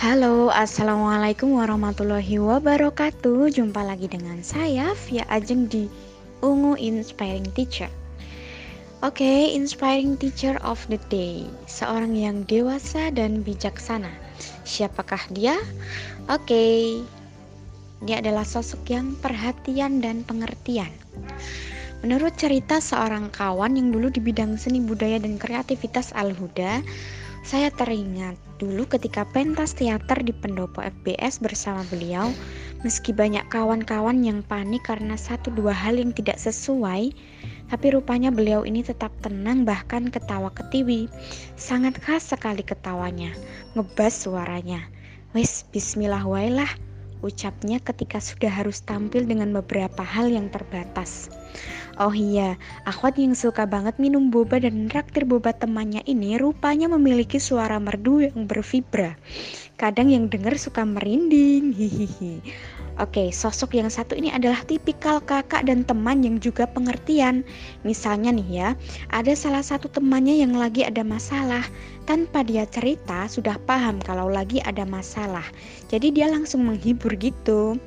Halo, Assalamualaikum warahmatullahi wabarakatuh Jumpa lagi dengan saya Via Ajeng di Ungu Inspiring Teacher Oke, okay, Inspiring Teacher of the Day Seorang yang dewasa dan bijaksana Siapakah dia? Oke, okay. dia adalah sosok yang perhatian dan pengertian Menurut cerita seorang kawan yang dulu di bidang seni budaya dan kreativitas Al-Huda saya teringat dulu ketika pentas teater di pendopo FBS bersama beliau, meski banyak kawan-kawan yang panik karena satu dua hal yang tidak sesuai, tapi rupanya beliau ini tetap tenang bahkan ketawa ketiwi. Sangat khas sekali ketawanya, ngebas suaranya. Wes, bismillah wailah, ucapnya ketika sudah harus tampil dengan beberapa hal yang terbatas. Oh iya, akhwat yang suka banget minum boba dan raktir boba temannya ini rupanya memiliki suara merdu yang bervibra. Kadang yang dengar suka merinding, hihihi. Oke, sosok yang satu ini adalah tipikal kakak dan teman yang juga pengertian. Misalnya nih ya, ada salah satu temannya yang lagi ada masalah. Tanpa dia cerita, sudah paham kalau lagi ada masalah. Jadi dia langsung menghibur gitu.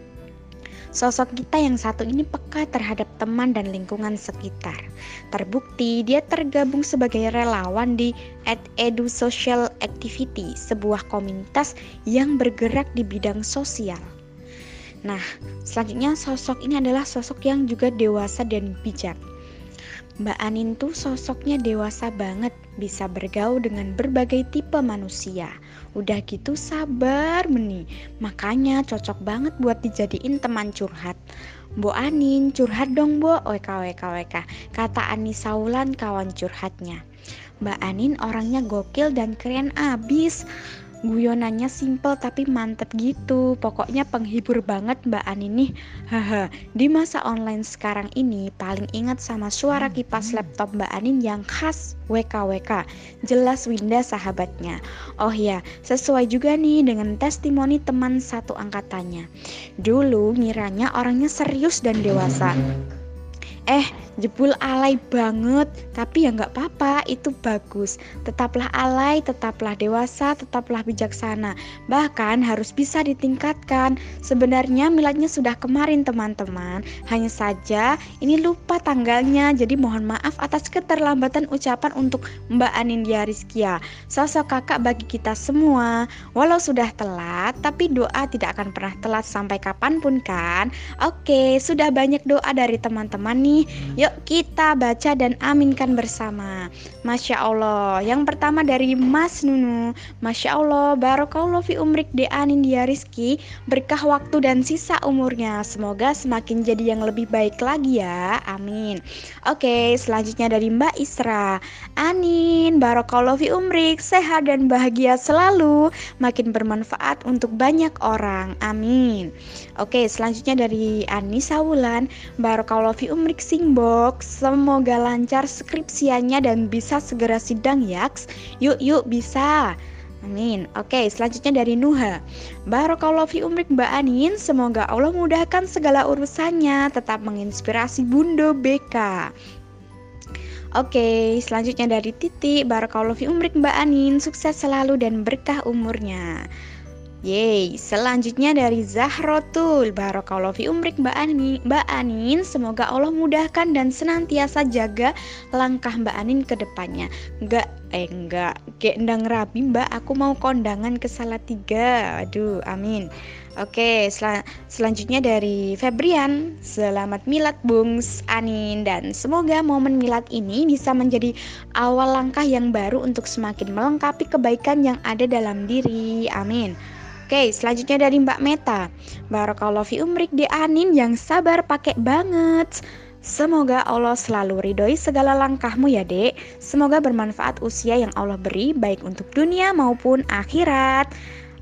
Sosok kita yang satu ini peka terhadap teman dan lingkungan sekitar. Terbukti dia tergabung sebagai relawan di Edu Social Activity, sebuah komunitas yang bergerak di bidang sosial. Nah, selanjutnya sosok ini adalah sosok yang juga dewasa dan bijak. Mbak Anin tuh sosoknya dewasa banget, bisa bergaul dengan berbagai tipe manusia. Udah gitu sabar meni, makanya cocok banget buat dijadiin teman curhat. Mbok Anin, curhat dong Mbok, WK WK WK, kata Ani Saulan kawan curhatnya. Mbak Anin orangnya gokil dan keren abis guyonannya simple tapi mantep gitu. Pokoknya penghibur banget Mbak Ani nih. Haha di masa online sekarang ini paling ingat sama suara kipas laptop Mbak Anin yang khas WKWK jelas Winda sahabatnya. Oh ya sesuai juga nih dengan testimoni teman satu angkatannya. Dulu ngiranya orangnya serius dan dewasa. Eh jebul alay banget. Tapi ya nggak apa-apa itu bagus. Tetaplah alay tetaplah dewasa tetaplah bijaksana. Bahkan harus bisa ditingkatkan. Sebenarnya miladnya sudah kemarin teman-teman. Hanya saja ini lupa tanggalnya. Jadi mohon maaf atas keterlambatan ucapan untuk Mbak Anindya Rizkia. Sosok kakak bagi kita semua. Walau sudah telat tapi doa tidak akan pernah telat sampai kapan pun kan? Oke sudah banyak doa dari teman-teman nih Yuk kita baca dan aminkan bersama. Masya Allah. Yang pertama dari Mas Nunu. Masya Allah. Barokallah fi umrik de dia Rizki. Berkah waktu dan sisa umurnya. Semoga semakin jadi yang lebih baik lagi ya. Amin. Oke, selanjutnya dari Mbak Isra. Anin. Barokallah fi umrik. Sehat dan bahagia selalu. Makin bermanfaat untuk banyak orang. Amin. Oke, selanjutnya dari Anissa Wulan. Barokallah fi umrik Singbo Semoga lancar skripsiannya dan bisa segera sidang ya. Yuk yuk bisa. Amin. Oke, selanjutnya dari Nuha. Barokallahu fi umrik Mbak Anin, semoga Allah mudahkan segala urusannya, tetap menginspirasi Bundo BK. Oke, selanjutnya dari Titi. Barokallahu fi umrik Mbak Anin, sukses selalu dan berkah umurnya. Yeay, selanjutnya dari Zahrotul. Barokallahu fi umrik Mbak Anin, Mbak Anin Semoga Allah mudahkan dan senantiasa jaga langkah Mbak Anin ke depannya. Enggak, eh enggak Kayak endang rabi Mbak, aku mau kondangan ke tiga. Aduh, amin. Oke, sel selanjutnya dari Febrian. Selamat milad Bungs Anin. Dan semoga momen milad ini bisa menjadi awal langkah yang baru Untuk semakin melengkapi kebaikan yang ada dalam diri. Amin Oke, selanjutnya dari Mbak Meta. Barakallahu fi umrik di Anin yang sabar pakai banget. Semoga Allah selalu ridhoi segala langkahmu ya dek Semoga bermanfaat usia yang Allah beri baik untuk dunia maupun akhirat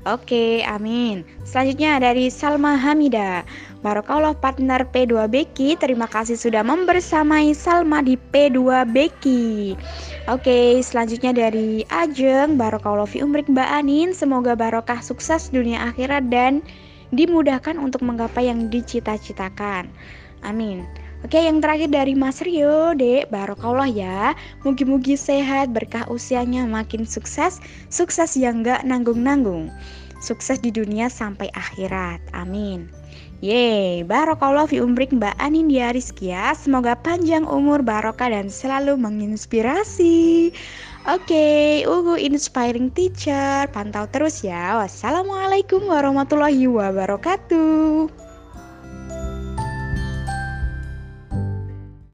Oke, amin Selanjutnya dari Salma Hamida Barokallah partner P2 Beki Terima kasih sudah membersamai Salma di P2 Beki Oke, selanjutnya dari Ajeng, Barokallahu fi umrik Mbak Anin, semoga barokah sukses dunia akhirat dan dimudahkan untuk menggapai yang dicita-citakan. Amin. Oke, yang terakhir dari Mas Rio, Dek, barokallah ya. Mugi-mugi sehat, berkah usianya makin sukses, sukses yang gak nanggung-nanggung. Sukses di dunia sampai akhirat. Amin. Yeay, barokallah fi umrik Mbak Anindya Rizkia Semoga panjang umur barokah dan selalu menginspirasi Oke, okay, Ugu Inspiring Teacher Pantau terus ya Wassalamualaikum warahmatullahi wabarakatuh